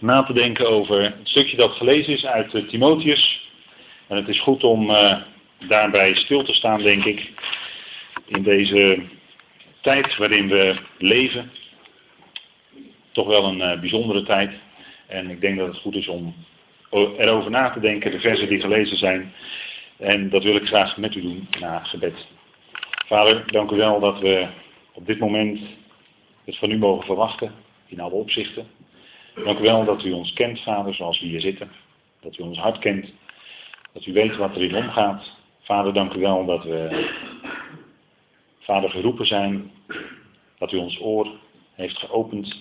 na te denken over het stukje dat gelezen is uit uh, Timotheus. En het is goed om uh, daarbij stil te staan, denk ik, in deze tijd waarin we leven. Toch wel een uh, bijzondere tijd. En ik denk dat het goed is om erover na te denken, de versen die gelezen zijn. En dat wil ik graag met u doen na gebed. Vader, dank u wel dat we op dit moment het van u mogen verwachten, in alle opzichten. Dank u wel dat u ons kent, Vader, zoals we hier zitten. Dat u ons hart kent. Dat u weet wat er in omgaat. Vader, dank u wel dat we, Vader, geroepen zijn. Dat u ons oor heeft geopend.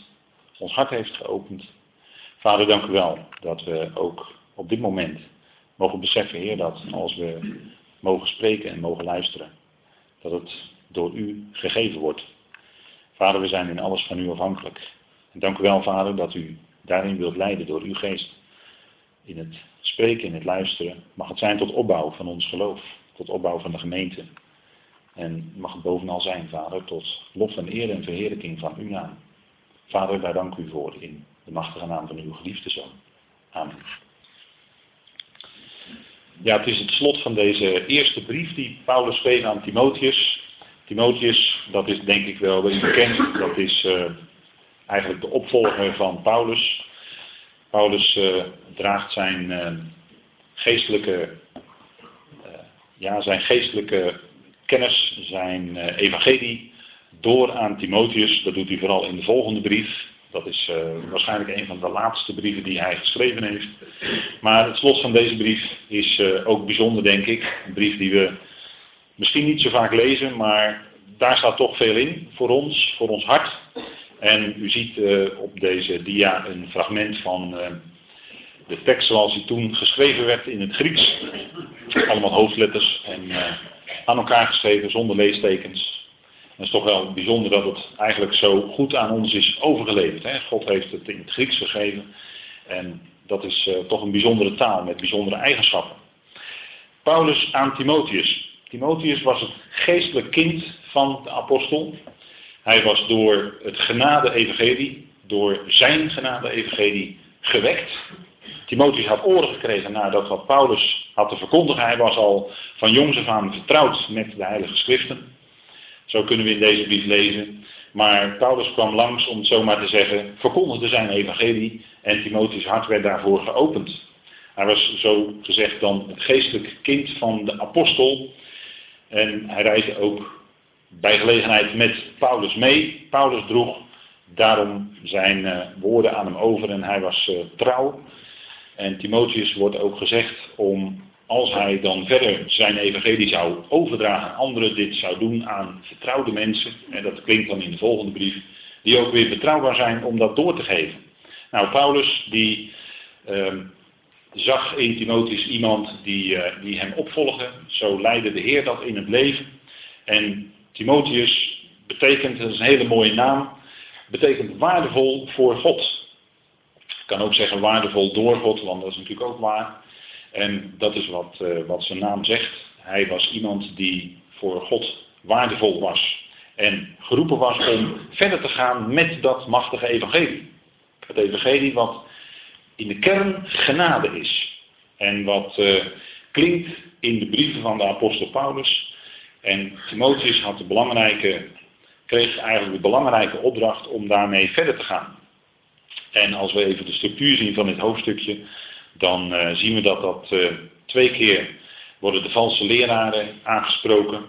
Ons hart heeft geopend. Vader, dank u wel dat we ook op dit moment mogen beseffen, Heer, dat als we mogen spreken en mogen luisteren, dat het door u gegeven wordt. Vader, we zijn in alles van u afhankelijk. Dank u wel, Vader, dat u daarin wilt leiden door uw geest. In het spreken, in het luisteren, mag het zijn tot opbouw van ons geloof, tot opbouw van de gemeente. En mag het bovenal zijn, Vader, tot lof en eer en verheerlijking van uw naam. Vader, daar dank u voor in de machtige naam van uw geliefde Zoon. Amen. Ja, het is het slot van deze eerste brief die Paulus schreef aan Timotheus. Timotheus, dat is denk ik wel bekend, dat is uh, eigenlijk de opvolger van Paulus. Paulus uh, draagt zijn uh, geestelijke, ja, zijn geestelijke kennis, zijn evangelie door aan Timotheus. Dat doet hij vooral in de volgende brief. Dat is waarschijnlijk een van de laatste brieven die hij geschreven heeft. Maar het slot van deze brief is ook bijzonder, denk ik. Een brief die we misschien niet zo vaak lezen, maar daar staat toch veel in voor ons, voor ons hart. En u ziet uh, op deze dia een fragment van de tekst zoals die toen geschreven werd in het Grieks. Allemaal hoofdletters en aan elkaar geschreven zonder leestekens. Het is toch wel bijzonder dat het eigenlijk zo goed aan ons is overgeleverd. Hè? God heeft het in het Grieks gegeven. En dat is toch een bijzondere taal met bijzondere eigenschappen. Paulus aan Timotheus. Timotheus was het geestelijk kind van de apostel. Hij was door het genade-evangelie, door zijn genade-evangelie gewekt. Timotheus had oren gekregen nadat wat Paulus had te verkondigen. Hij was al van jongs af aan vertrouwd met de Heilige Schriften. Zo kunnen we in deze brief lezen. Maar Paulus kwam langs, om het te zeggen, verkondigde zijn evangelie en Timotheus hart werd daarvoor geopend. Hij was zo gezegd dan het geestelijk kind van de apostel. En hij reisde ook bij gelegenheid met Paulus mee. Paulus droeg daarom zijn uh, woorden aan hem over en hij was uh, trouw. En Timotheus wordt ook gezegd om als hij dan verder zijn evangelie zou overdragen aan anderen, dit zou doen aan vertrouwde mensen, en dat klinkt dan in de volgende brief, die ook weer betrouwbaar zijn om dat door te geven. Nou, Paulus die uh, zag in Timotheus iemand die, uh, die hem opvolgde, zo leidde de Heer dat in het leven. En Timotheus betekent, dat is een hele mooie naam, betekent waardevol voor God. Ik kan ook zeggen waardevol door God, want dat is natuurlijk ook waar. En dat is wat, uh, wat zijn naam zegt. Hij was iemand die voor God waardevol was. En geroepen was om verder te gaan met dat machtige evangelie. Het evangelie wat in de kern genade is. En wat uh, klinkt in de brieven van de apostel Paulus. En Timotheus had de belangrijke, kreeg eigenlijk de belangrijke opdracht om daarmee verder te gaan. En als we even de structuur zien van dit hoofdstukje, dan uh, zien we dat dat uh, twee keer worden de valse leraren aangesproken.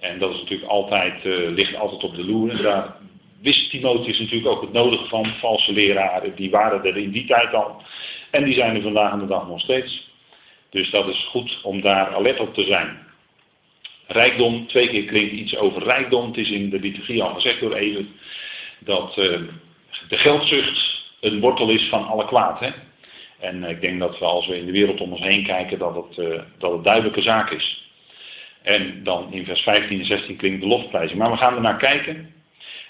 En dat is natuurlijk altijd, uh, ligt altijd op de loer. En daar wist Timotheus natuurlijk ook het nodige van. Valse leraren, die waren er in die tijd al. En die zijn er vandaag aan de dag nog steeds. Dus dat is goed om daar alert op te zijn. Rijkdom, twee keer klinkt iets over rijkdom. Het is in de liturgie al gezegd door Even dat de geldzucht een wortel is van alle kwaad. Hè? En ik denk dat we als we in de wereld om ons heen kijken, dat het, uh, dat het duidelijke zaak is. En dan in vers 15 en 16 klinkt de lofprijzing. Maar we gaan er naar kijken.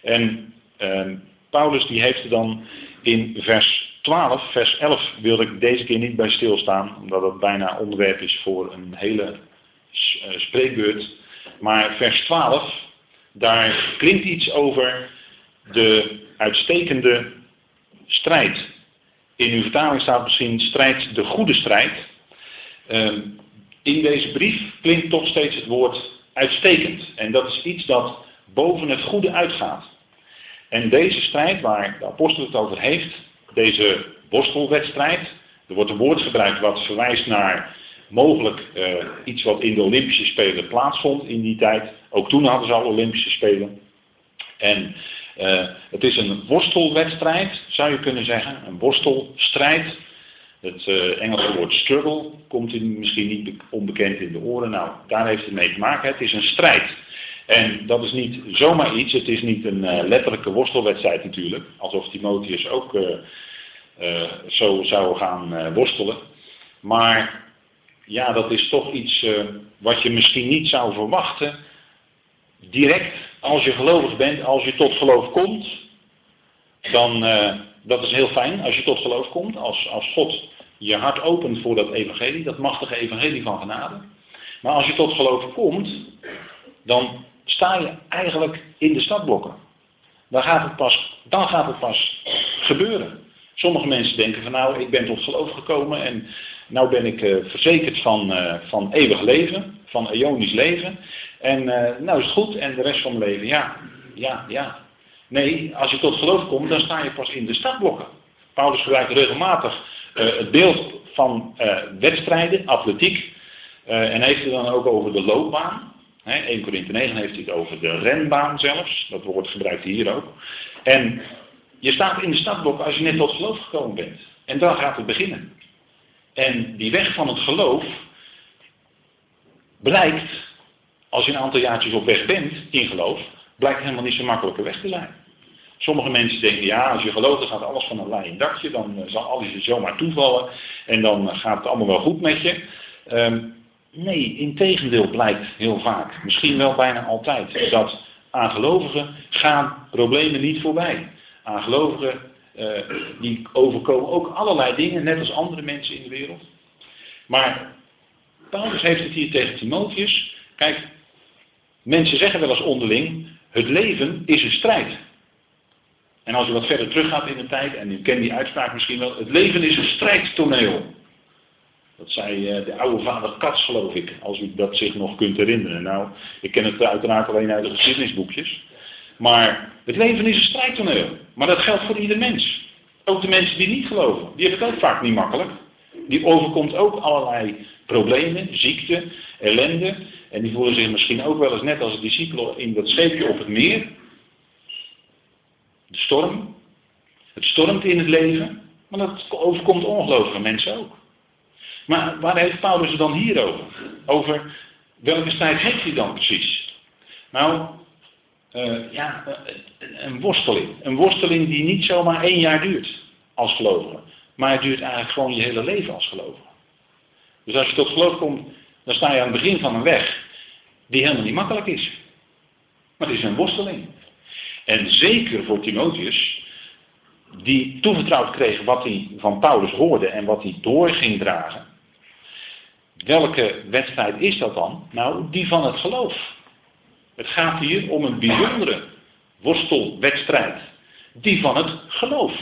En uh, Paulus die heeft er dan in vers 12, vers 11 wilde ik deze keer niet bij stilstaan, omdat het bijna onderwerp is voor een hele spreekbeurt. Maar vers 12, daar klinkt iets over de uitstekende strijd In uw vertaling staat misschien strijd de goede strijd. Ehm, in deze brief klinkt toch steeds het woord uitstekend. En dat is iets dat boven het goede uitgaat. En deze strijd waar de apostel het over heeft, deze worstelwedstrijd, er wordt een woord gebruikt wat verwijst naar mogelijk uh, iets wat in de Olympische Spelen plaatsvond in die tijd. Ook toen hadden ze al Olympische Spelen. En uh, het is een worstelwedstrijd, zou je kunnen zeggen. Een worstelstrijd. Het uh, Engelse woord struggle komt in, misschien niet onbekend in de oren. Nou, daar heeft het mee te maken. Het is een strijd. En dat is niet zomaar iets. Het is niet een letterlijke worstelwedstrijd natuurlijk. Alsof Timotheus ook zo zou gaan worstelen. Maar ja, dat is toch iets wat je misschien niet zou verwachten. Direct als je gelovig bent, als je tot geloof komt, dan, uh, dat is heel fijn als je tot geloof komt, als, als God je hart opent voor dat evangelie, dat machtige evangelie van genade. Maar als je tot geloof komt, dan sta je eigenlijk in de stadblokken. Dan gaat het pas, dan gaat het pas gebeuren. Sommige mensen denken van nou, ik ben tot geloof gekomen en nou ben ik uh, verzekerd van, uh, van eeuwig leven, van eonisch leven. En uh, nou is het goed en de rest van mijn leven, ja, ja, ja. Nee, als je tot geloof komt, dan sta je pas in de startblokken. Paulus gebruikt regelmatig het beeld van wedstrijden, atletiek. en heeft het dan ook over de loopbaan. Hè, 1 Korinthe 9 heeft hij het over de renbaan zelfs. Dat woord gebruikt hij hier ook. En je staat in de startblokken als je net tot geloof gekomen bent. En dan gaat het beginnen. En die weg van het geloof blijkt, als je een aantal jaartjes op weg bent in geloof, blijkt helemaal niet zo makkelijke weg te zijn. Sommige mensen denken, ja, als je gelooft, dan gaat alles van een lijn dakje, dan eh, zal alles je zomaar toevallen en dan eh, gaat het allemaal wel goed met je. Um, nee, in tegendeel blijkt heel vaak, misschien wel bijna altijd, dat aan gelovigen gaan problemen niet voorbij. Aan gelovigen uh, die overkomen ook allerlei dingen, net als andere mensen in de wereld. Maar Paulus heeft het hier tegen Timotheus. Kijk, mensen zeggen wel eens onderling, het leven is een strijd. En als u wat verder teruggaat in de tijd, en u kent die uitspraak misschien wel, het leven is een strijdtoneel. Dat zei uh, de oude vader Kats, geloof ik, als u dat zich nog kunt herinneren. Nou, ik ken het uiteraard alleen uit de geschiedenisboekjes. Maar het leven is een strijdtoneel. Maar dat geldt voor ieder mens. Ook de mensen die niet geloven. Die hebben het ook vaak niet makkelijk. Die overkomt ook allerlei problemen, ziekte, ellende. En die voelen zich misschien ook wel eens net als de discipelen in dat scheepje op het meer. De storm. Het stormt in het leven. Maar dat overkomt ongelovige mensen ook. Maar waar heeft Paulus dan hier over? Over welke strijd heeft hij dan precies? Nou, uh, ja, een worsteling. Een worsteling die niet zomaar één jaar duurt als gelovige. Maar het duurt eigenlijk gewoon je hele leven als gelovige. Dus als je tot geloof komt, dan sta je aan het begin van een weg die helemaal niet makkelijk is. Maar het is een worsteling. En zeker voor Timotheus, die toevertrouwd kreeg wat hij van Paulus hoorde en wat hij door ging dragen. Welke wedstrijd is dat dan? Nou, die van het geloof. Het gaat hier om een bijzondere worstelwedstrijd. Die van het geloof.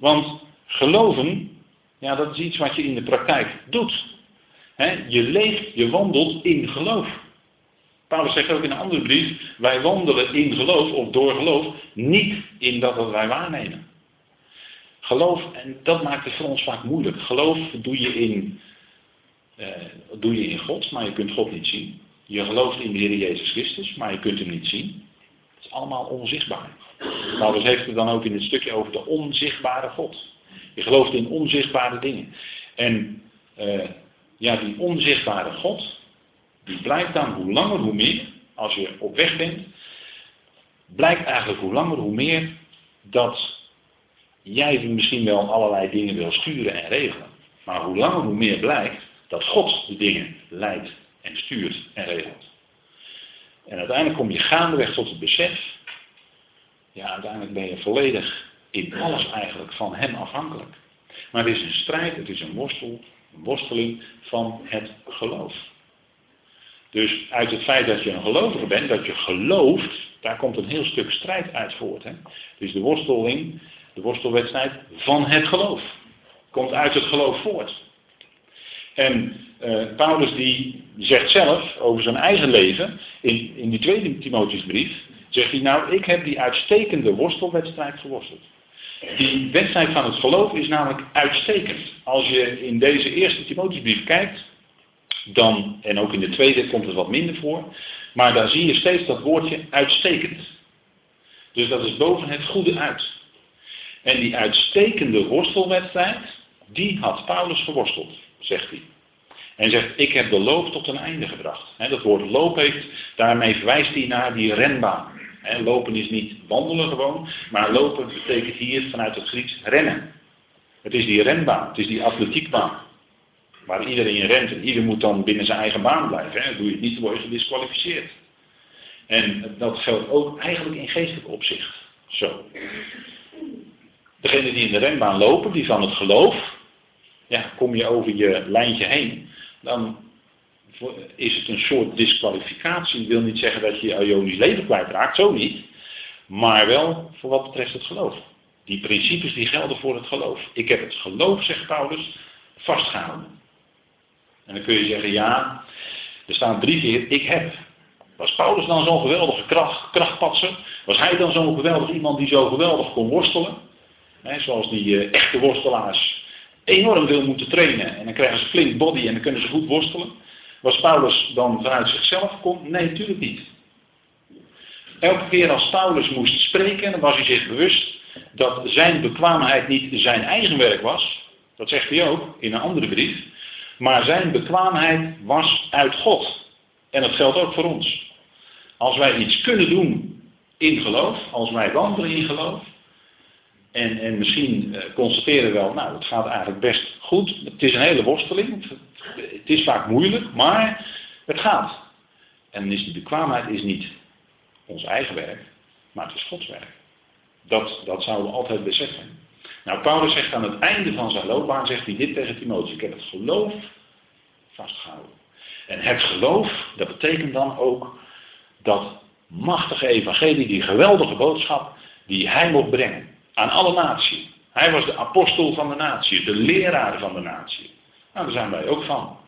Want geloven, ja, dat is iets wat je in de praktijk doet. je leeft, je wandelt in geloof. Paulus zegt ook in een andere brief, wij wandelen in geloof of door geloof, niet in dat wat wij waarnemen. Geloof, en dat maakt het voor ons vaak moeilijk. Geloof doe je in, eh, doe je in God, maar je kunt God niet zien. Je gelooft in de Heer Jezus Christus, maar je kunt hem niet zien. Het is allemaal onzichtbaar. Paulus heeft het dan ook in het stukje over de onzichtbare God. Je gelooft in onzichtbare dingen. En uh, ja, die onzichtbare God, die blijkt dan hoe langer hoe meer, als je op weg bent, blijkt eigenlijk hoe langer hoe meer dat jij misschien wel allerlei dingen wil sturen en regelen. Maar hoe langer hoe meer blijkt dat God de dingen leidt en stuurt en regelt. En uiteindelijk kom je gaandeweg tot het besef, ja, uiteindelijk ben je volledig in alles eigenlijk van hem afhankelijk. Maar het is een strijd, het is een worstel, een worsteling van het geloof. Dus uit het feit dat je een gelovige bent, dat je gelooft, daar komt een heel stuk strijd uit voort. Hè? Dus de worsteling De worstelwedstrijd van het geloof. Komt uit het geloof voort. En uh, Paulus die zegt zelf over zijn eigen leven, in, in die tweede Timotheusbrief, zegt hij nou, ik heb die uitstekende worstelwedstrijd geworsteld. Die wedstrijd van het geloof is namelijk uitstekend. Als je in deze eerste Timotheusbrief kijkt, dan, en ook in de tweede komt het wat minder voor, maar daar zie je steeds dat woordje uitstekend. Dus dat is boven het goede uit. En die uitstekende worstelwedstrijd, die had Paulus geworsteld, zegt hij. En zegt, ik heb de loop tot een einde gebracht. dat woord loop heeft, daarmee verwijst hij naar die renbaan. lopen is niet wandelen gewoon, maar lopen betekent hier vanuit het Grieks rennen. Het is die renbaan, het is die atletiekbaan. Waar iedereen rent en ieder moet dan binnen zijn eigen baan blijven. Doe je het niet, word je gedisqualificeerd. En dat geldt ook eigenlijk in geestelijk opzicht. Zo. Degene die in de renbaan lopen, die van het geloof, ja, kom je over je lijntje heen, dan is het een soort disqualificatie. Ik wil niet zeggen dat je je Ionisch leven kwijtraakt, zo niet. Maar wel voor wat betreft het geloof. Die principes die gelden voor het geloof. Ik heb het geloof, zegt Paulus, vastgehouden. En dan kun je zeggen, ja, er staan drie keer, ik heb. Was Paulus dan zo'n geweldige kracht, krachtpatser? Was hij dan zo'n geweldig iemand die zo geweldig kon worstelen? zoals die uh, echte worstelaars enorm veel moeten trainen. En dan krijgen ze flink body en dan kunnen ze goed worstelen. Was Paulus dan vanuit zichzelf kon? Nee, natuurlijk niet. Elke keer als Paulus moest spreken, dan was hij zich bewust dat zijn bekwaamheid niet zijn eigen werk was. Dat zegt hij ook in een andere brief. Maar zijn bekwaamheid was uit God. En dat geldt ook voor ons. Als wij iets kunnen doen in geloof, als wij wandelen in geloof, en, en misschien uh, constateren wel, nou het gaat eigenlijk best goed, het is een hele worsteling, het, het is vaak moeilijk, maar het gaat. En dan is die bekwaamheid is niet ons eigen werk, maar het is Gods werk. Dat, dat zouden we altijd beseffen. Nou, Paulus zegt aan het einde van zijn loopbaan, zegt hij dit tegen Timotheus. Ik heb het geloof vastgehouden. En het geloof, dat betekent dan ook dat machtige evangelie, die geweldige boodschap, die hij mocht brengen aan alle naties. Hij was de apostel van de natie, de leraar van de natie. Nou, daar zijn wij ook van.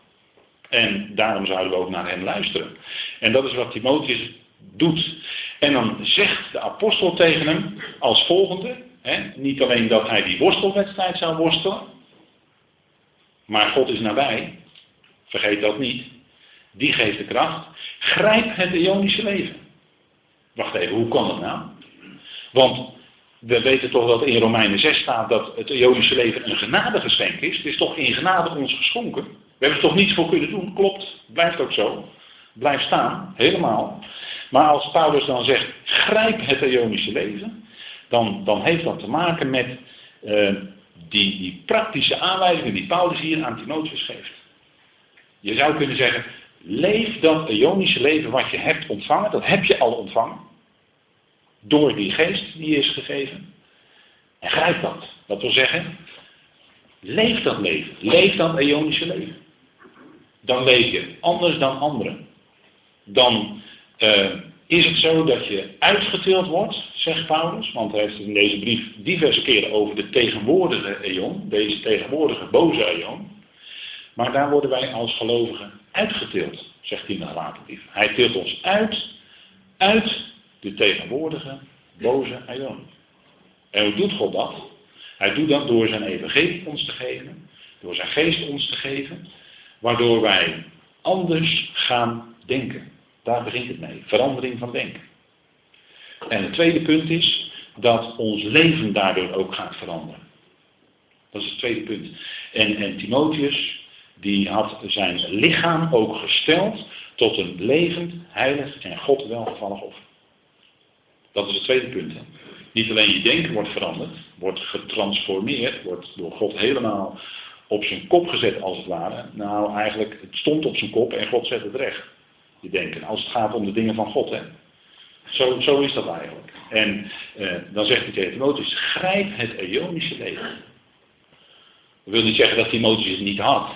En daarom zouden we ook naar hem luisteren. En dat is wat Timotheus doet. En dan zegt de apostel tegen hem als volgende, hè, niet alleen dat hij die worstelwedstrijd zou worstelen, maar God is nabij, vergeet dat niet, die geeft de kracht, grijp het Ionische leven. Wacht even, hoe kan dat nou? Want we weten toch dat in Romeinen 6 staat dat het Ionische leven een genadegeschenk is. Het is toch in genade ons geschonken. We hebben er toch niets voor kunnen doen. Klopt, blijft ook zo. Blijft staan, helemaal. Maar als Paulus dan zegt, grijp het Ionische leven, dan, dan heeft dat te maken met uh, die, die praktische aanwijzingen die Paulus hier aan Timotheus geeft. Je zou kunnen zeggen, leef dat Ionische leven wat je hebt ontvangen, dat heb je al ontvangen. Door die geest die is gegeven. En grijp dat. Dat wil zeggen, leef dat leven. Leef dat Ionische leven. Dan leef je anders dan anderen. Dan uh, is het zo dat je uitgetild wordt, zegt Paulus, want hij heeft in deze brief diverse keren over de tegenwoordige eon, deze tegenwoordige boze eon. Maar daar worden wij als gelovigen uitgetild, zegt hij in. Hij tilt ons uit, uit de tegenwoordige boze eon. En hoe doet God dat? Hij doet dat door zijn evangelie ons te geven, door zijn geest ons te geven, waardoor wij anders gaan denken. Daar begint het mee. Verandering van denken. En het tweede punt is dat ons leven daardoor ook gaat veranderen. Dat is het tweede punt. En, en Timotheus, die had zijn lichaam ook gesteld tot een levend, heilig en God welgevallig offer. Dat is het tweede punt. Niet alleen je denken wordt veranderd, wordt getransformeerd, wordt door God helemaal op zijn kop gezet als het ware. Nou, eigenlijk, het stond op zijn kop en God zet het recht je denken. Als het gaat om de dingen van God. Hè. Zo, zo is dat eigenlijk. En eh, dan zegt hij tegen Timotheus, grijp het Ionische leven. Dat wil niet zeggen dat Timotheus het niet had.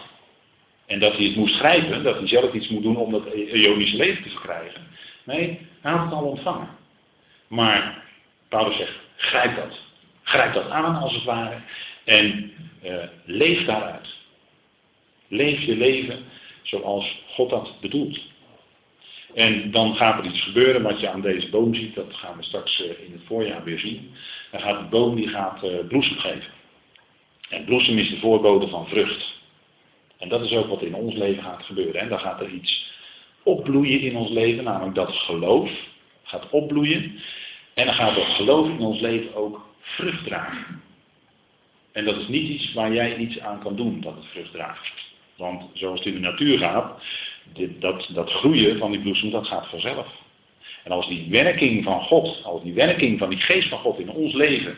En dat hij het moest grijpen, dat hij zelf iets moet doen om dat Ionische leven te verkrijgen. Nee, hij had het al ontvangen. Maar Paulus zegt, grijp dat. Grijp dat aan als het ware en uh, leef daaruit. Leef je leven zoals God dat bedoelt. En dan gaat er iets gebeuren wat je aan deze boom ziet. Dat gaan we straks eh, in het voorjaar weer zien. Dan gaat de boom die gaat uh, bloesem geven. En bloesem is de voorbode van vrucht. En dat is ook wat in ons leven gaat gebeuren. En dan gaat er iets opbloeien in ons leven, namelijk dat geloof gaat opbloeien. En dan gaat dat geloof in ons leven ook vrucht dragen. En dat is niet iets waar jij iets aan kan doen, dat het vrucht draagt. Want zoals het in de natuur gaat, dit, dat, dat groeien van die bloesem, dat gaat vanzelf. En als die werking van God, als die werking van die geest van God in ons leven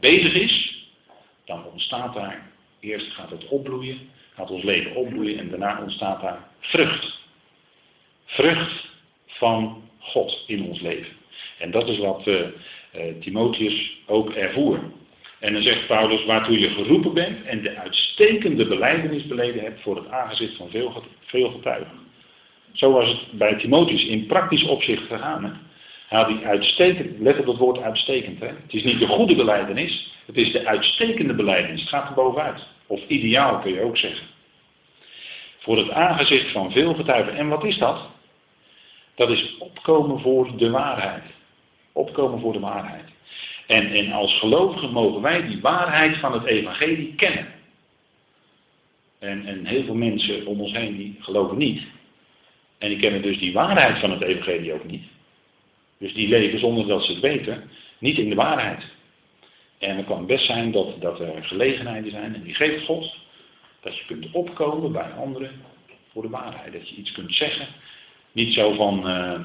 bezig is, dan ontstaat daar, eerst gaat het opbloeien, gaat ons leven opbloeien en daarna ontstaat daar vrucht. Vrucht van God in ons leven. En dat is wat uh, Timotheus ook ervoer. En dan zegt Paulus, waartoe je geroepen bent en de uitstekende beleidenis beleden hebt voor het aangezicht van veel, veel getuigen. Zo was het bij Timotheus in praktisch opzicht gegaan. Hij had die uitstekend, let op het woord uitstekend. Hè? Het is niet de goede beleidenis, het is de uitstekende beleidenis. Het gaat er bovenuit. Of ideaal kun je ook zeggen. Voor het aangezicht van veel getuigen. En wat is dat? Dat is opkomen voor de waarheid. Opkomen voor de waarheid. En, en als gelovigen mogen wij die waarheid van het evangelie kennen. En, en heel veel mensen om ons heen die geloven niet. En die kennen dus die waarheid van het evangelie ook niet. Dus die leven zonder dat ze het weten, niet in de waarheid. En het kan best zijn dat, dat er gelegenheden zijn, en die geeft God, dat je kunt opkomen bij anderen voor de waarheid. Dat je iets kunt zeggen. Niet zo van uh,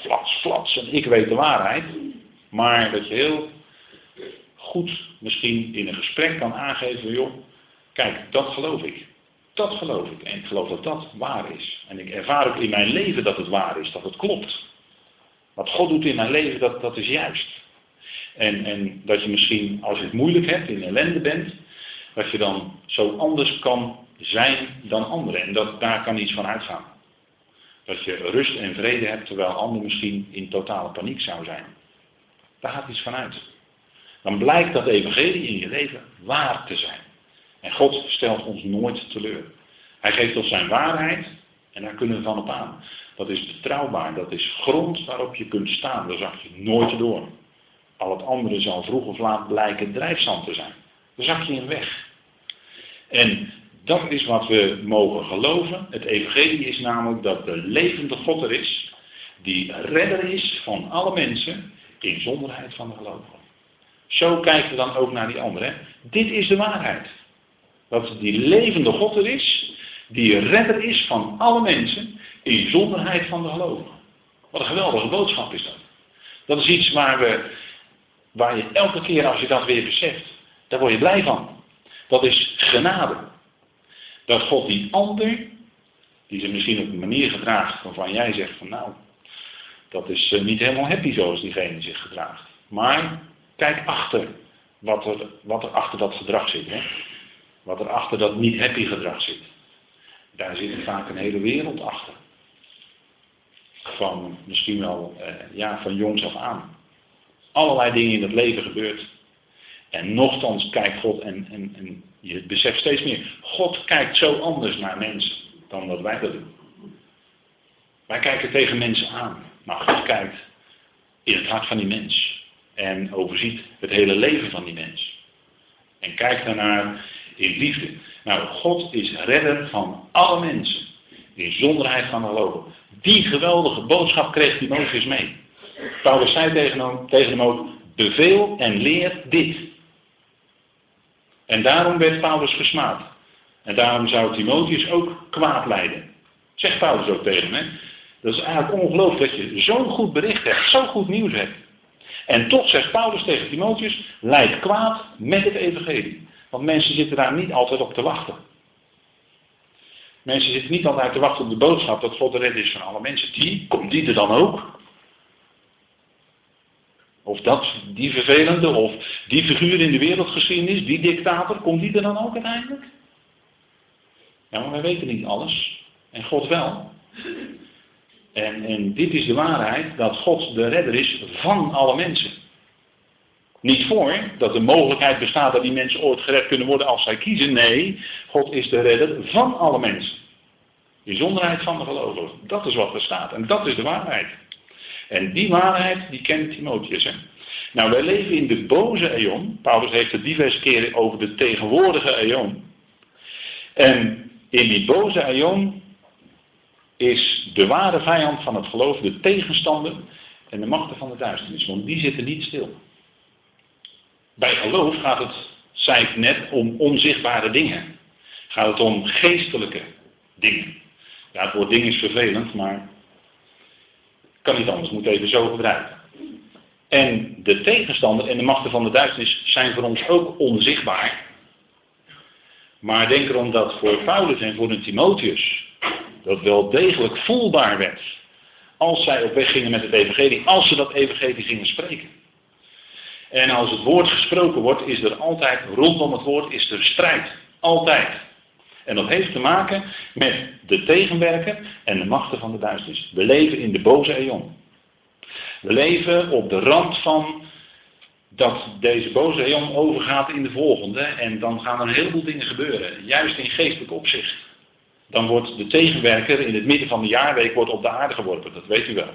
flats, flats en ik weet de waarheid. Maar dat je heel goed misschien in een gesprek kan aangeven, joh, kijk, dat geloof ik. Dat geloof ik. En ik geloof dat dat waar is. En ik ervaar ook in mijn leven dat het waar is, dat het klopt. Wat God doet in mijn leven, dat, dat is juist. En, en dat je misschien, als je het moeilijk hebt, in ellende bent, dat je dan zo anders kan zijn dan anderen. En dat, daar kan iets van uitgaan. Dat je rust en vrede hebt, terwijl anderen misschien in totale paniek zou zijn. Daar gaat iets van uit. Dan blijkt dat evangelie in je leven waar te zijn. En God stelt ons nooit teleur. Hij geeft ons zijn waarheid en daar kunnen we van op aan. Dat is betrouwbaar, dat is grond waarop je kunt staan. Daar zak je nooit door. Al het andere zal vroeg of laat blijken drijfzand te zijn. Daar zak je in weg. En dat is wat we mogen geloven. Het evangelie is namelijk dat de levende God er is, die redder is van alle mensen, in zonderheid van de gelovigen. Zo kijken we dan ook naar die anderen. Dit is de waarheid. Dat die levende God er is, die redder is van alle mensen, in zonderheid van de gelovigen. Wat een geweldige boodschap is dat. Dat is iets waar, we, waar je elke keer als je dat weer beseft, daar word je blij van. Dat is genade. Dat God die ander, die zich misschien op een manier gedraagt waarvan jij zegt van nou, dat is eh, niet helemaal happy zoals diegene zich gedraagt. Maar kijk achter wat er, wat er achter dat gedrag zit. Hè? Wat er achter dat niet happy gedrag zit. Daar zit vaak een hele wereld achter. Van misschien wel eh, ja, van jongs af aan. Allerlei dingen in het leven gebeurt. En nochtans kijkt God en, en, en je beseft steeds meer. God kijkt zo anders naar mensen dan dat wij dat doen. Wij kijken tegen mensen aan. Maar God kijkt in het hart van die mens. En overziet het hele leven van die mens. En kijkt daarnaar in liefde. Nou, God is redder van alle mensen. In zonderheid van geloven. Die geweldige boodschap kreeg Timotheus mee. Paulus zei tegen hem, tegen hem ook, beveel en leer dit. En daarom werd Paulus gesmaad. En daarom zou Timotheus ook kwaad leiden. Zegt Paulus ook tegen hem. Dat is eigenlijk ongelooflijk dat je zo'n goed bericht hebt, zo goed nieuws hebt. En toch zegt Paulus tegen Timotheus, leid kwaad met het evangelie. Want mensen zitten daar niet altijd op te wachten. Mensen zitten niet altijd te wachten op de boodschap dat God de redder is van alle mensen. Die, komt die er dan ook? Of dat, die vervelende, of die figuur in de wereldgeschiedenis, die dictator, komt die er dan ook uiteindelijk? Ja, maar wij weten niet alles. En God wel. En, en dit is de waarheid, dat God de redder is van alle mensen. Niet voor dat de mogelijkheid bestaat dat die mensen ooit gered kunnen worden als zij kiezen. Nee, God is de redder van alle mensen. Bijzonderheid van de gelovigen. Dat is wat er staat. En dat is de waarheid. En die waarheid, die kent Timotheus. Nou, wij leven in de boze eon. Paulus heeft het diverse keren over de tegenwoordige eon. En in die boze eon is de ware vijand van het geloof de tegenstander en de machten van de duisternis. Want die zitten niet stil. Bij geloof gaat het, zei ik net, om onzichtbare dingen. Gaat het om geestelijke dingen. Ja, het woord ding is vervelend, maar kan niet anders, moet even zo gebruiken. En de tegenstander en de machten van de duisternis zijn voor ons ook onzichtbaar. Maar denk erom dat voor Paulus en voor de Timotheus dat wel degelijk voelbaar werd. Als zij op weg gingen met het evangelie, als ze dat evangelie gingen spreken. En als het woord gesproken wordt, is er altijd, rondom het woord, is er strijd. Altijd. En dat heeft te maken met de tegenwerker en de machten van de duisternis. We leven in de boze eon. We leven op de rand van dat deze boze eon overgaat in de volgende. En dan gaan er een heleboel dingen gebeuren. Juist in geestelijk opzicht. Dan wordt de tegenwerker in het midden van de jaarweek wordt op de aarde geworpen. Dat weet u wel.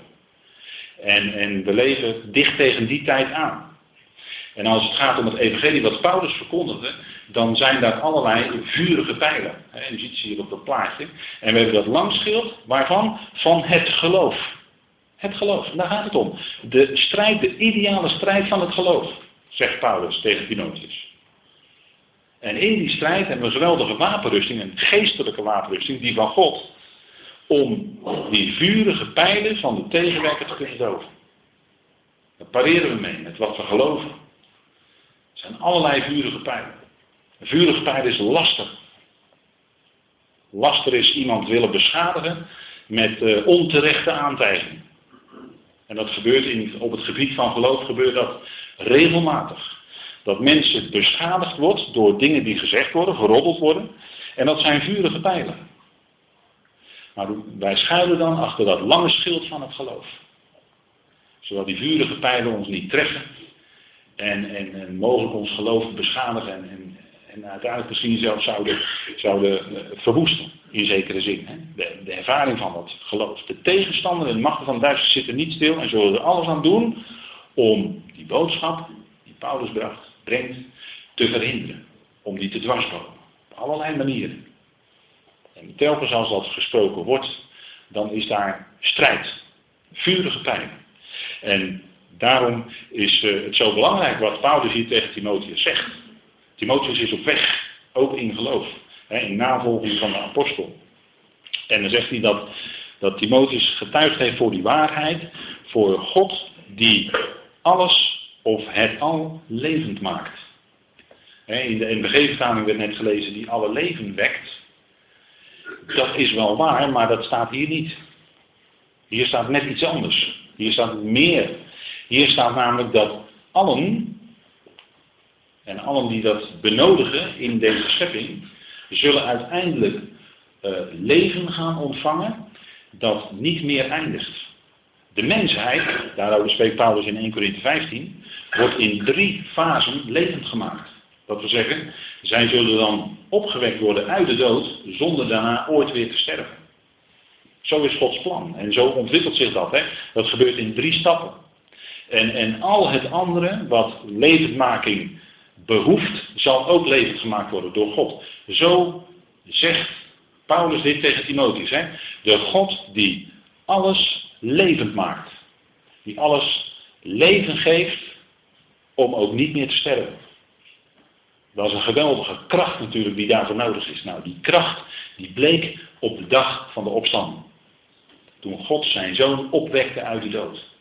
En, en we leven dicht tegen die tijd aan. En als het gaat om het evangelie wat Paulus verkondigde, dan zijn daar allerlei vurige pijlen. U ziet ze hier op dat plaatje. En we hebben dat langschild, waarvan? Van het geloof. Het geloof, daar gaat het om. De strijd, de ideale strijd van het geloof, zegt Paulus tegen Timotheus. En in die strijd hebben we een geweldige wapenrusting, een geestelijke wapenrusting, die van God, om die vurige pijlen van de tegenwerker te kunnen doven. Daar pareren we mee, met wat we geloven. Zijn allerlei vurige pijlen. Een vurige pijl is laster. Laster is iemand willen beschadigen met uh, onterechte aantijging. En dat gebeurt in, op het gebied van geloof gebeurt dat regelmatig. Dat mensen beschadigd wordt door dingen die gezegd worden, geroddeld worden. En dat zijn vurige pijlen. Maar wij schuilen dan achter dat lange schild van het geloof. Zodat die vurige pijlen ons niet treffen. En, en, en mogelijk ons geloof beschadigen. En, en, en uiteindelijk misschien zelfs zouden, zouden eh, verwoesten. In zekere zin. Hè? De, de, ervaring van dat geloof. De tegenstander en de machten van Duitsers zitten niet stil. En zullen er alles aan doen om die boodschap die Paulus brengt, te verhinderen. Om die te dwarskomen. Op allerlei manieren. En telkens als dat gesproken wordt, dan is daar strijd. Vurige pijn. En daarom is uh, het zo belangrijk wat Paulus hier tegen Timotheus zegt. Timotheus is op weg, ook in geloof. In navolging van de apostel. En dan zegt hij dat, dat Timotheus getuigd heeft voor die waarheid. Voor God die alles of het al levend maakt. In de NBG-vertaling werd net gelezen die alle leven wekt. Dat is wel waar, maar dat staat hier niet. Hier staat net iets anders. Hier staat meer. Hier staat namelijk dat allen, en allen die dat benodigen in deze schepping, zullen uiteindelijk uh, leven gaan ontvangen dat niet meer eindigt. De mensheid, daarover spreekt Paulus in 1 Corinthië 15, wordt in drie fasen levend gemaakt. Dat wil zeggen, zij zullen dan opgewekt worden uit de dood zonder daarna ooit weer te sterven. Zo is Gods plan. En zo ontwikkelt zich dat. Hè. Dat gebeurt in drie stappen. En, en al het andere wat levendmaking behoeft, zal ook levend gemaakt worden door God. Zo zegt Paulus dit tegen Timotheus. Hè. De God die alles levend maakt. Die alles leven geeft om ook niet meer te sterven. Dat is een geweldige kracht natuurlijk die daarvoor nodig is. Nou, die kracht die bleek op de dag van de opstanding. Toen God zijn zoon opwekte uit de dood.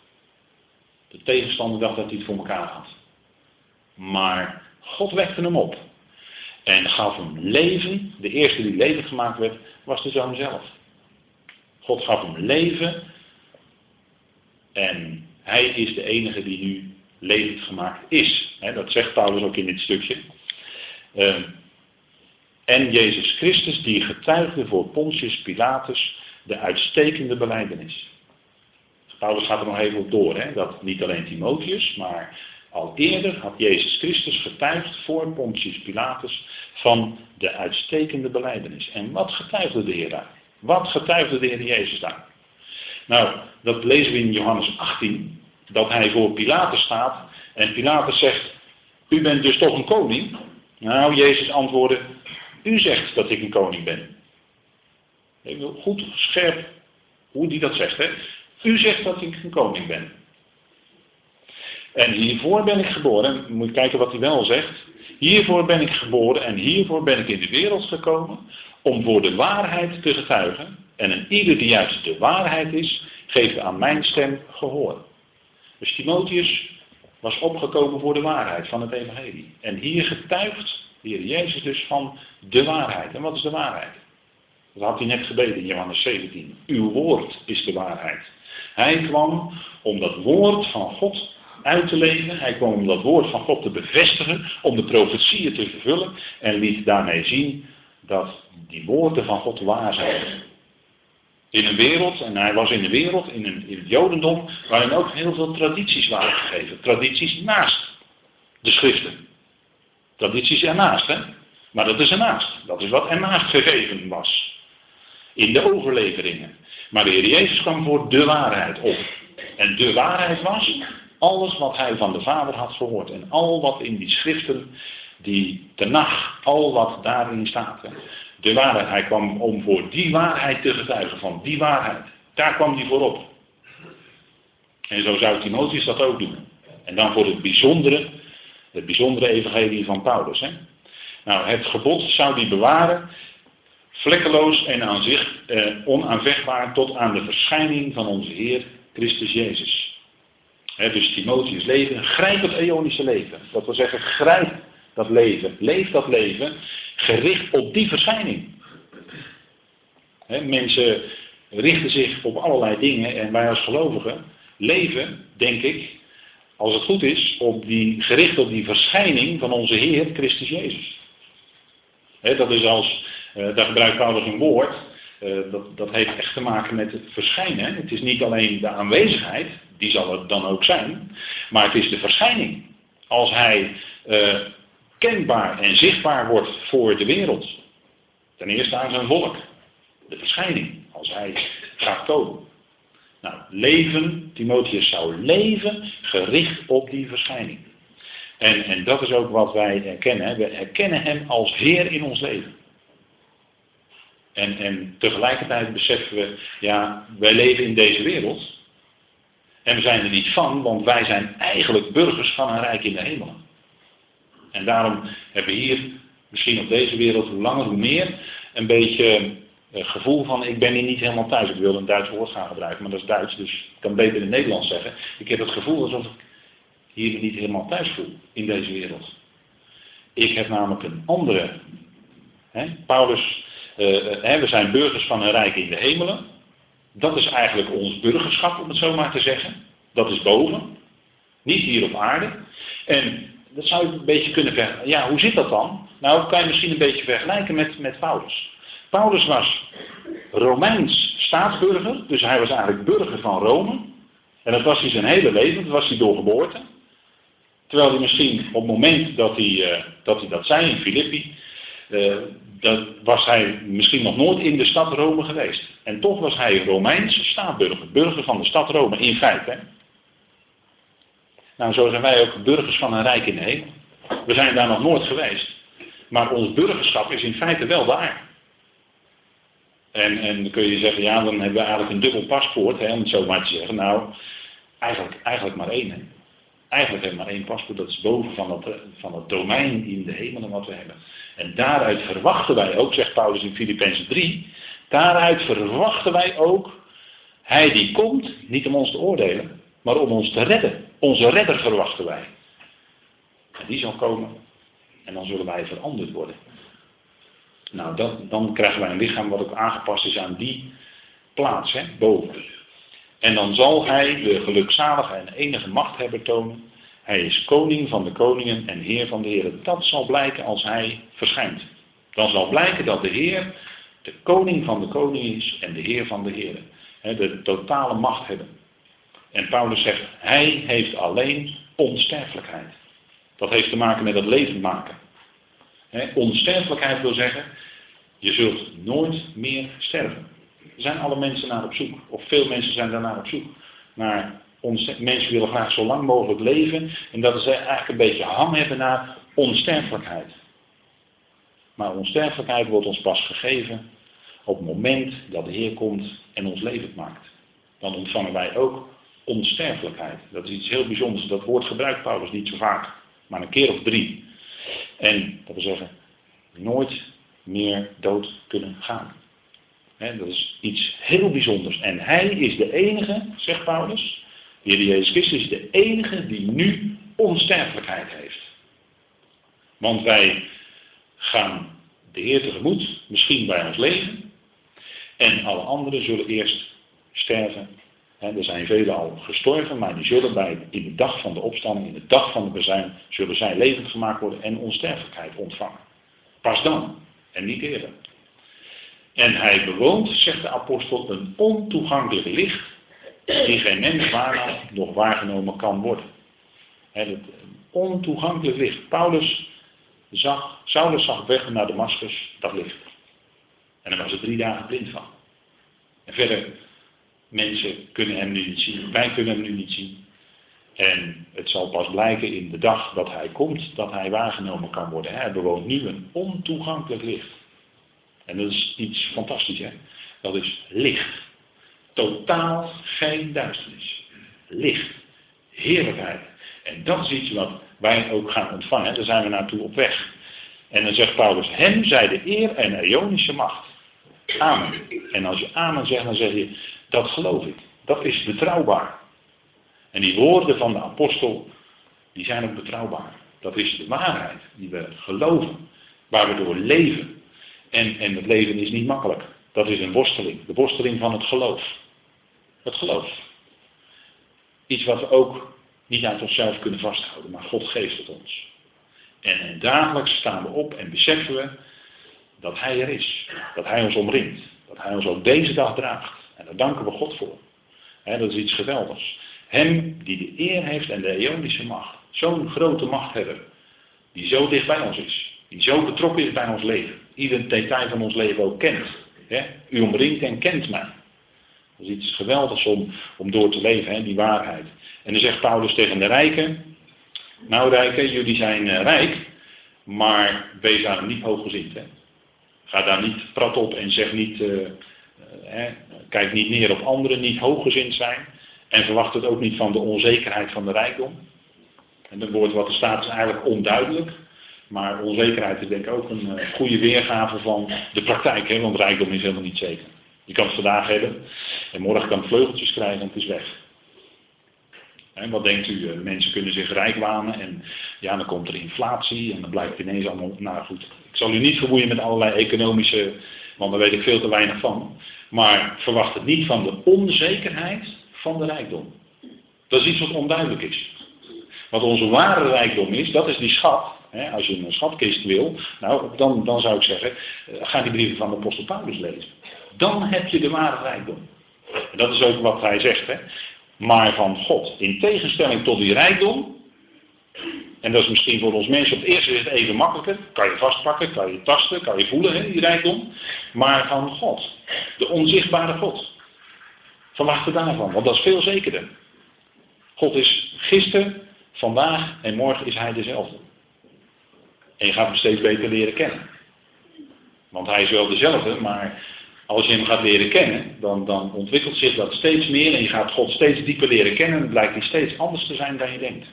De tegenstander dacht dat hij het voor elkaar had. Maar God wekte hem op. En gaf hem leven. De eerste die levend gemaakt werd, was de zoon zelf. God gaf hem leven. En hij is de enige die nu levend gemaakt is. dat zegt Paulus ook in dit stukje. Ehm, en Jezus Christus die getuigde voor Pontius Pilatus de uitstekende beleidenis. Paulus gaat er nog even op door, hè? dat niet alleen Timotheus, maar Al eerder had Jezus Christus getuigd voor Pontius Pilatus van de uitstekende beleidenis. En wat getuigde de Heer daar? Wat getuigde de Heer Jezus daar? Nou, dat lezen we in Johannes 18, dat hij voor Pilatus staat en Pilatus zegt, u bent dus toch een koning? Nou, Jezus antwoordde, u zegt dat ik een koning ben. Goed scherp hoe die dat zegt. Hè? U zegt dat ik een koning ben. En hiervoor ben ik geboren. En moet kijken wat hij wel zegt. Hiervoor ben ik geboren en hiervoor ben ik in de wereld gekomen. Om voor de waarheid te getuigen. En een ieder die juist de waarheid is, geeft aan mijn stem gehoor. Dus Timotheus was opgekomen voor de waarheid van het evangelie. En hier getuigt de Heer Jezus dus van de waarheid. En wat is de waarheid? Dat had hij net gebeden in Johannes 17. Uw woord is de waarheid. Hij kwam om dat woord van God uit te leven. Hij kwam om dat woord van God te bevestigen, om de profetieën te vervullen en liet daarmee zien dat die woorden van God waar zijn. In een wereld, en hij was in de wereld, in, een, in het Jodendom, waarin ook heel veel tradities waren gegeven. Tradities naast de schriften. Tradities ernaast, hè? Maar dat is ernaast. Dat is wat ernaast gegeven was. In de overleveringen. Maar de Heer Jezus kwam voor de waarheid op. En de waarheid was alles wat hij van de Vader had gehoord. En al wat in die schriften, die nacht, al wat daarin staat. De waarheid. Hij kwam om voor die waarheid te getuigen. Van die waarheid. Daar kwam hij voor op. En zo zou Timotheus dat ook doen. En dan voor het bijzondere, het bijzondere evangelie van Paulus. Hè. Nou, het gebod zou die bewaren, vlekkeloos en aan zich eh, onaanvechtbaar tot aan de verschijning van onze Heer Christus Jezus. dus Timotheus leven, grijp het eonische leven. Dat wil zeggen, grijp dat leven, leef dat leven, gericht op die verschijning. mensen richten zich op allerlei dingen en wij als gelovigen leven, denk ik, als het goed is, op die, gericht op die verschijning van onze Heer Christus Jezus. dat is als, daar gebruikt Paulus een woord, uh, dat, dat heeft echt te maken met het verschijnen. Het is niet alleen de aanwezigheid, die zal het dan ook zijn, maar het is de verschijning. Als hij uh, kenbaar en zichtbaar wordt voor de wereld. Ten eerste aan zijn volk. De verschijning, als hij gaat komen. Nou, leven, Timotheus zou leven gericht op die verschijning. En, en dat is ook wat wij erkennen. We herkennen hem als Heer in ons leven. En, en tegelijkertijd beseffen we, ja, wij leven in deze wereld. En we zijn er niet van, want wij zijn eigenlijk burgers van een rijk in de hemel. En daarom hebben we hier, misschien op deze wereld, hoe langer hoe meer, een beetje uh, gevoel van ik ben hier niet helemaal thuis. Ik wil een Duits woord gaan gebruiken, maar dat is Duits, dus ik kan beter in het Nederlands zeggen. Ik heb het gevoel alsof ik hier niet helemaal thuis voel in deze wereld. Ik heb namelijk een andere. Hè, Paulus, hè, we zijn burgers van een rijk in de hemelen. Dat is eigenlijk ons burgerschap, om het zo maar te zeggen. Dat is boven. Niet hier op aarde. En dat zou je een beetje kunnen vergelijken. Ja, hoe zit dat dan? Nou, dat kan je misschien een beetje vergelijken met, met Paulus. Paulus was Romeins staatsburger, dus hij was eigenlijk burger van Rome. En dat was hij zijn hele leven, dat was hij door geboorte. Terwijl hij misschien op het moment dat hij, uh, dat, hij dat zei in Filippi, dat was hij misschien nog nooit in de stad Rome geweest. En toch was hij Romeins staatsburger, burger van de stad Rome in feite. Nou, zo zijn wij ook burgers van een rijk in hemel. We zijn daar nog nooit geweest. Maar ons burgerschap is in feite wel daar. En, en dan kun je zeggen, ja, dan hebben we eigenlijk een dubbel paspoort, hè, om het zo maar te zeggen. Nou, eigenlijk, eigenlijk maar één. Hè. Eigenlijk hebben we maar één paspoort, dat is boven van het, van domein in de hemelen wat we hebben. En daaruit verwachten wij ook, zegt Paulus in Filippenzen 3, daaruit verwachten wij ook, hij die komt, niet om ons te oordelen, maar om ons te redden. Onze redder verwachten wij. En die zal komen en dan zullen wij veranderd worden. Nou, dan krijgen wij een lichaam wat ook aangepast is aan die plaats, hè, boven. En dan zal hij de gelukzalige en enige machthebber tonen. Hij is koning van de koningen en heer van de heren. Dat zal blijken als hij verschijnt. Dan zal blijken dat de heer de koning van de koningen is en de heer van de heren. De totale macht hebben. En Paulus zegt, hij heeft alleen onsterfelijkheid. Dat heeft te maken met het leven maken. onsterfelijkheid wil zeggen, je zult nooit meer sterven. Er zijn alle mensen naar op zoek, of veel mensen zijn daarnaar op zoek. Naar mensen willen graag zo lang mogelijk leven en dat ze eigenlijk een beetje hang hebben naar onsterfelijkheid. Maar onsterfelijkheid wordt ons pas gegeven op het moment dat de Heer komt en ons levend maakt. Dan ontvangen wij ook onsterfelijkheid. Dat is iets heel bijzonders. Dat woord gebruikt Paulus niet zo vaak, maar een keer of drie. En dat wil zeggen, nooit meer dood kunnen gaan. dat is iets heel bijzonders. En hij is de enige, zegt Paulus, de Heer Jezus Christus is de enige die nu onsterfelijkheid heeft. Want wij gaan de Heer tegemoet, misschien bij ons leven. En alle anderen zullen eerst sterven. er zijn velen al gestorven, maar die zullen bij, in de dag van de opstanding, in de dag van de bezuin, zullen zij levend gemaakt worden en onsterfelijkheid ontvangen. Pas dan, en niet eerder. En hij bewoont, zegt de apostel, een ontoegankelijk licht, die geen mens waarnaam nog waargenomen kan worden. Het ontoegankelijk licht. Paulus zag, Saulus zag weg naar Damascus dat licht. En daar was er drie dagen blind van. En verder, mensen kunnen hem nu niet zien, wij kunnen hem nu niet zien. En het zal pas blijken in de dag dat hij komt, dat hij waargenomen kan worden. Hij bewoont nu een ontoegankelijk licht. En dat is iets fantastisch, hè? Dat is licht. Totaal geen duisternis. Licht. Heerlijkheid. En dat is iets wat wij ook gaan ontvangen. Daar zijn we naartoe op weg. En dan zegt Paulus, hem zij de eer en Ionische macht. Amen. En als je amen zegt, dan zeg je, dat geloof ik. Dat is betrouwbaar. En die woorden van de apostel, die zijn ook betrouwbaar. Dat is de waarheid die we geloven, waar we door leven. En, en het leven is niet makkelijk. Dat is een worsteling. De worsteling van het geloof. Het geloof. Iets wat we ook niet aan onszelf kunnen vasthouden, maar God geeft het ons. En, dagelijks staan we op en beseffen we dat Hij er is. Dat Hij ons omringt. Dat Hij ons ook deze dag draagt. En daar danken we God voor. dat is iets geweldigs. Hem die de eer heeft en de eonische macht. Zo'n grote machthebber. Die zo dicht bij ons is. Die zo betrokken is bij ons leven. Ieder detail van ons leven ook kent. U omringt en kent mij. Dat is iets geweldigs om, om door te leven, die waarheid. En dan zegt Paulus tegen de rijken, nou rijken, jullie zijn uh, rijk, maar wees daar niet hooggezind. Hè. Ga daar niet prat op en zeg niet, uh, uh, kijk niet neer op anderen, niet hooggezind zijn. En verwacht het ook niet van de onzekerheid van de rijkdom. En dat woord wat er staat is eigenlijk onduidelijk. Maar onzekerheid is denk ik ook een goede weergave van de praktijk. Hè, want rijkdom is helemaal niet zeker. Je kan het vandaag hebben en morgen kan het vleugeltjes krijgen en het is weg. En wat denkt u? Eh, mensen kunnen zich rijk wanen en ja, dan komt er inflatie en dan blijkt ineens allemaal, nou goed. Ik zal u niet vermoeien met allerlei economische, want daar weet ik veel te weinig van. Maar verwacht het niet van de onzekerheid van de rijkdom. Dat is iets wat onduidelijk is. Wat onze ware rijkdom is, dat is die schat. als je een schatkist wil, nou, dan, dan zou ik zeggen, eh, ga die brieven van de apostel Paulus lezen. Dan heb je de ware rijkdom. En dat is ook wat hij zegt. Hè? maar van God. In tegenstelling tot die rijkdom, en dat is misschien voor ons mensen op het eerste het even makkelijker, kan je vastpakken, kan je tasten, kan je voelen, hè, die rijkdom, maar van God, de onzichtbare God. Verwacht er daarvan, want dat is veel zekerder. God is gisteren, vandaag en morgen is hij dezelfde. En je gaat hem steeds beter leren kennen. Want hij is wel dezelfde, maar als je hem gaat leren kennen, dan, dan ontwikkelt zich dat steeds meer en je gaat God steeds dieper leren kennen en blijkt hij steeds anders te zijn dan je denkt.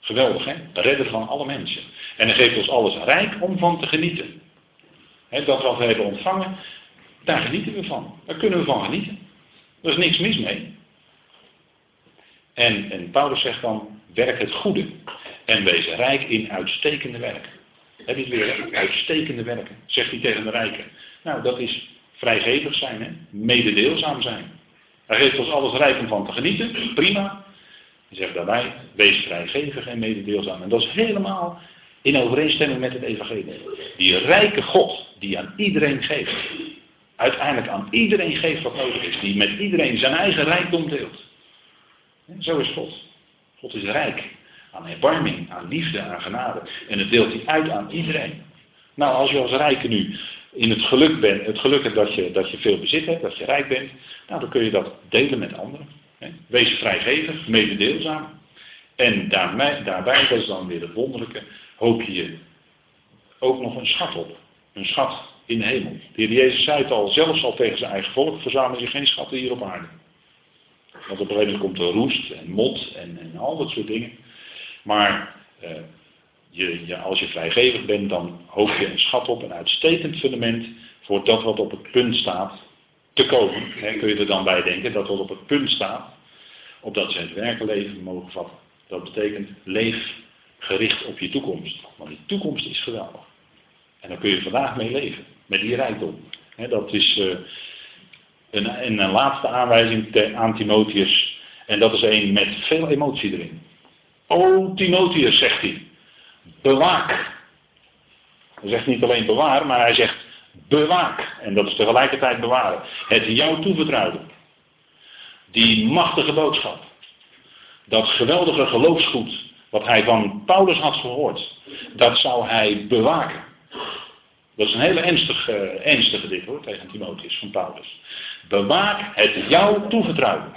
Geweldig, hè? De redder van alle mensen. En hij geeft ons alles rijk om van te genieten. dat wat we hebben ontvangen, daar genieten we van. Daar kunnen we van genieten. Er is niks mis mee. En, en Paulus zegt dan, werk het goede en wees rijk in uitstekende werken. Heb je het weer? Uitstekende werken, zegt hij tegen de rijken. Nou, dat is vrijgevig zijn, hè? mededeelzaam zijn. Hij geeft ons alles rijk om van te genieten, prima. Hij zegt daarbij, wees vrijgevig en mededeelzaam. En dat is helemaal in overeenstemming met het evangelie. Die rijke God, die aan iedereen geeft. Uiteindelijk aan iedereen geeft wat nodig is. Die met iedereen zijn eigen rijkdom deelt. Zo is God. God is rijk aan erbarming, aan liefde, aan genade. En het deelt hij uit aan iedereen. Nou, als je als rijke nu in het geluk bent, het geluk hebt dat je, dat je veel bezit hebt, dat je rijk bent, nou, dan kun je dat delen met anderen. Hè? Wees vrijgevig, mededeelzaam. En daarbij, daarbij, dat is dan weer het wonderlijke, hoop je ook nog een schat op. Een schat in de hemel. De heer Jezus zei het al, zelfs al tegen zijn eigen volk, verzamel je geen schatten hier op aarde. Want op een gegeven moment komt er roest en mot en, en al dat soort dingen. Maar eh, je, als je vrijgevig bent, dan hoop je een schat op, een uitstekend fundament voor dat wat op het punt staat te komen. kun je er dan bij denken dat wat op het punt staat, opdat ze het werkenleven mogen vatten. Dat betekent leef gericht op je toekomst. Want die toekomst is geweldig. En daar kun je vandaag mee leven, met die rijkdom. dat is uh, een, een, laatste aanwijzing aan Timotheus. En dat is een met veel emotie erin. O Timotheus, zegt hij, bewaak. Hij zegt niet alleen bewaar, maar hij zegt bewaak. En dat is tegelijkertijd bewaren. Het jou toevertrouwde. Die machtige boodschap. Dat geweldige geloofsgoed wat hij van Paulus had gehoord. Dat zou hij bewaken. Dat is een hele ernstige, ernstige dit hoor, tegen Timotheus van Paulus. Bewaak het jou toevertrouwde.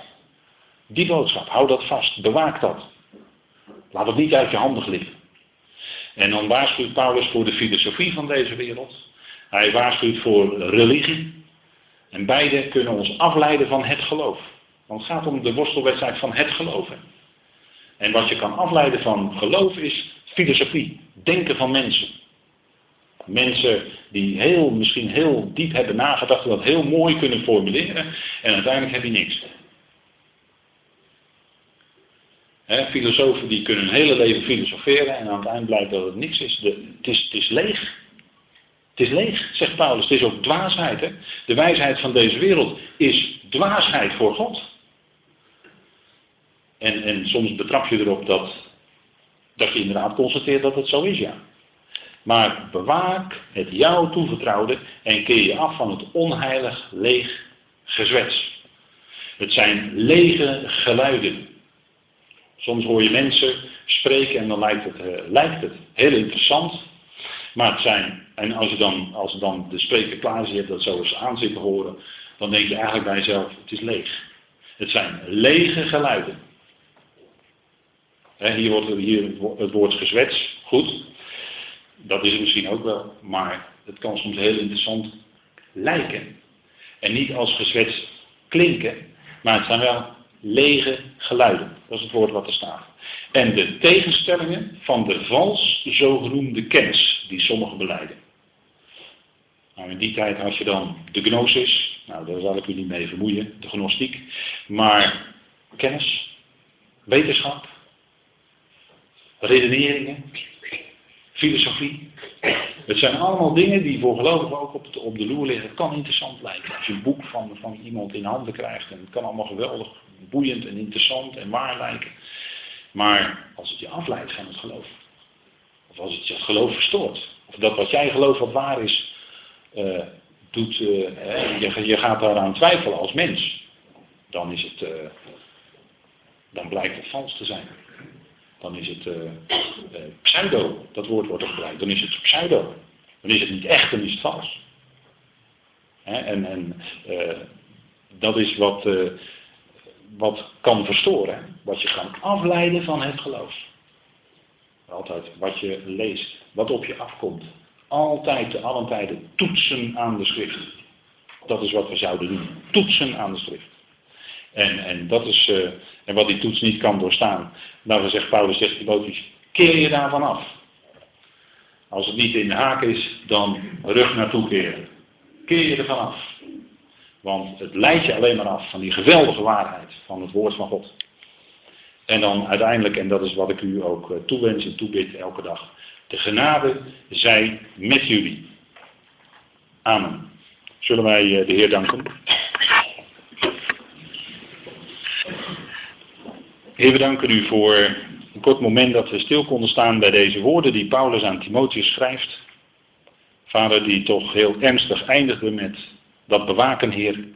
Die boodschap, hou dat vast, bewaak dat. Laat het niet uit je handen glippen. En dan waarschuwt Paulus voor de filosofie van deze wereld. Hij waarschuwt voor religie. En beide kunnen ons afleiden van het geloof. Want het gaat om de worstelwedstrijd van het geloven. En wat je kan afleiden van geloof is filosofie. Denken van mensen. Mensen die heel, misschien heel diep hebben nagedacht dat heel mooi kunnen formuleren. En uiteindelijk heb je niks. He, filosofen die kunnen hun hele leven filosoferen en aan het eind blijkt dat het niks is. De, het is. Het is leeg. Het is leeg, zegt Paulus. Het is ook dwaasheid. Hè? De wijsheid van deze wereld is dwaasheid voor God. En, en soms betrap je erop dat, dat je inderdaad constateert dat het zo is, ja. Maar bewaak het jou toevertrouwde en keer je af van het onheilig leeg gezwets. Het zijn lege geluiden. Soms hoor je mensen spreken en dan lijkt het, uh, lijkt het heel interessant. Maar het zijn, en als je dan, als dan de spreker klaar ziet, dat zo eens aan zit horen, dan denk je eigenlijk bij jezelf, het is leeg. Het zijn lege geluiden. hier wordt hier het woord gezwets, goed. Dat is het misschien ook wel, maar het kan soms heel interessant lijken. En niet als gezwets klinken, maar het zijn wel lege geluiden. Dat is het woord wat er staat. En de tegenstellingen van de vals zogenoemde kennis die sommigen beleiden. Nou, in die tijd had je dan de gnosis, nou daar zal ik u niet mee vermoeien, de gnostiek. Maar kennis, wetenschap, redeneringen, filosofie. Het zijn allemaal dingen die voor gelovigen ook op de, op de loer liggen. Het kan interessant lijken. Als je een boek van, van iemand in handen krijgt. En het kan allemaal geweldig boeiend en interessant en waar lijken. Maar als het je afleidt van het geloof. Of als het je geloof verstoort. Of dat wat jij gelooft wat waar is. Uh, doet, uh, je, je, gaat daaraan twijfelen als mens. Dan is het. Uh, dan blijkt het vals te zijn. Dan is het pseudo. Dat woord wordt er gebruikt. Dan is het pseudo. Dan is het niet echt, dan is het vals. en en dat is wat wat kan verstoren, wat je kan afleiden van het geloof. Altijd wat je leest, wat op je afkomt. Altijd, te allen tijden, toetsen aan de schrift. Dat is wat we zouden doen. Toetsen aan de schrift. En, en, dat is, uh, en wat die toets niet kan doorstaan. Nou, zegt Paulus, zegt Timotheus, keer je daarvan af. Als het niet in de haak is, dan rug naartoe keren. Keer je ervan af. Want het leidt je alleen maar af van die geweldige waarheid van het woord van God. En dan uiteindelijk, en dat is wat ik u ook eh, toewens en toebid elke dag. De genade zij met jullie. Amen. Zullen wij eh, de Heer danken? Heer, we danken u voor een kort moment dat we stil konden staan bij deze woorden die Paulus aan Timotheus schrijft. Vader, die toch heel ernstig eindigde met dat bewaken, Heer.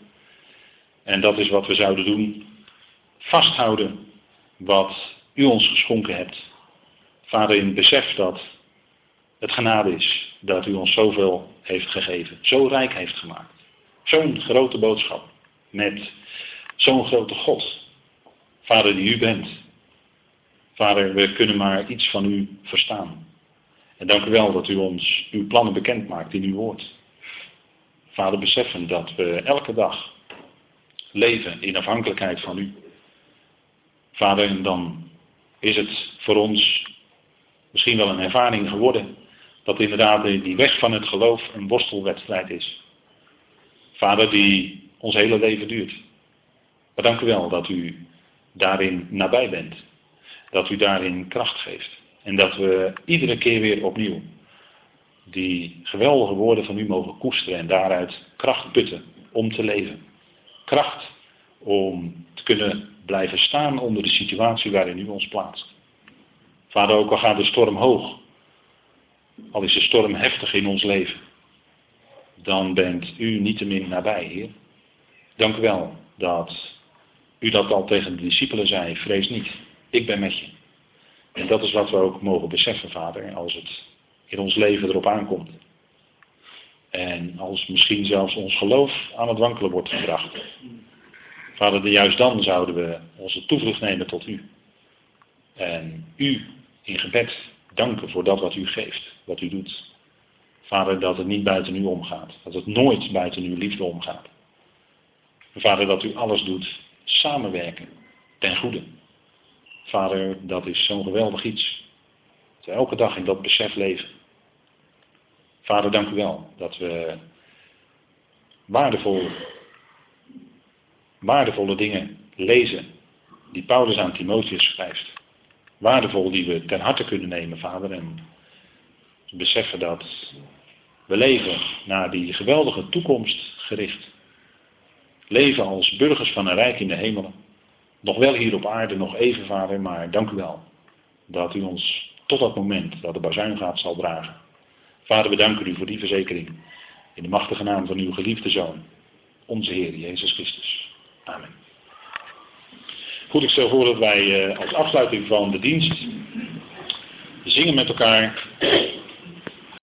En dat is wat we zouden doen. Vasthouden wat u ons geschonken hebt. Vader, in besef dat het genade is dat u ons zoveel heeft gegeven, zo rijk heeft gemaakt. Zo'n grote boodschap met zo'n grote God. Vader die u bent. Vader, we kunnen maar iets van u verstaan. En dank u wel dat u ons uw plannen bekend maakt in uw woord. Vader, beseffen dat we elke dag leven in afhankelijkheid van u. Vader, en dan is het voor ons misschien wel een ervaring geworden dat inderdaad die weg van het geloof een worstelwedstrijd is. Vader, die ons hele leven duurt. Maar dank u wel dat u daarin nabij bent. Dat u daarin kracht geeft. En dat we iedere keer weer opnieuw die geweldige woorden van u mogen koesteren en daaruit kracht putten om te leven. Kracht om te kunnen blijven staan onder de situatie waarin u ons plaatst. Vader, ook al gaat de storm hoog, al is de storm heftig in ons leven, dan bent u niet te min nabij, Heer. Dank u wel dat u dat al tegen de discipelen zei, vrees niet, ik ben met je. En dat is wat we ook mogen beseffen, Vader, als het in ons leven erop aankomt. En als misschien zelfs ons geloof aan het wankelen wordt gebracht. Vader, juist dan zouden we onze toevlucht nemen tot u. En u in gebed danken voor dat wat u geeft, wat u doet. Vader, dat het niet buiten u omgaat. Dat het nooit buiten uw liefde omgaat. Vader, dat u alles doet samenwerken ten goede. Vader, dat is zo'n geweldig iets. Dat elke dag in dat besef leven. Vader, dank u wel dat we waardevol, waardevolle dingen lezen die Paulus aan Timotheus schrijft. Waardevol die we ten harte kunnen nemen, Vader, en beseffen dat we leven naar die geweldige toekomst gericht. Leven als burgers van een rijk in de hemelen. Nog wel hier op aarde, nog even, Vader, maar dank u wel dat u ons tot dat moment dat de bazuin gaat zal dragen. Vader, we danken u voor die verzekering. In de machtige naam van uw geliefde Zoon, onze Heer Jezus Christus. Amen. Goed, ik stel voor dat wij eh, als afsluiting van de dienst zingen met elkaar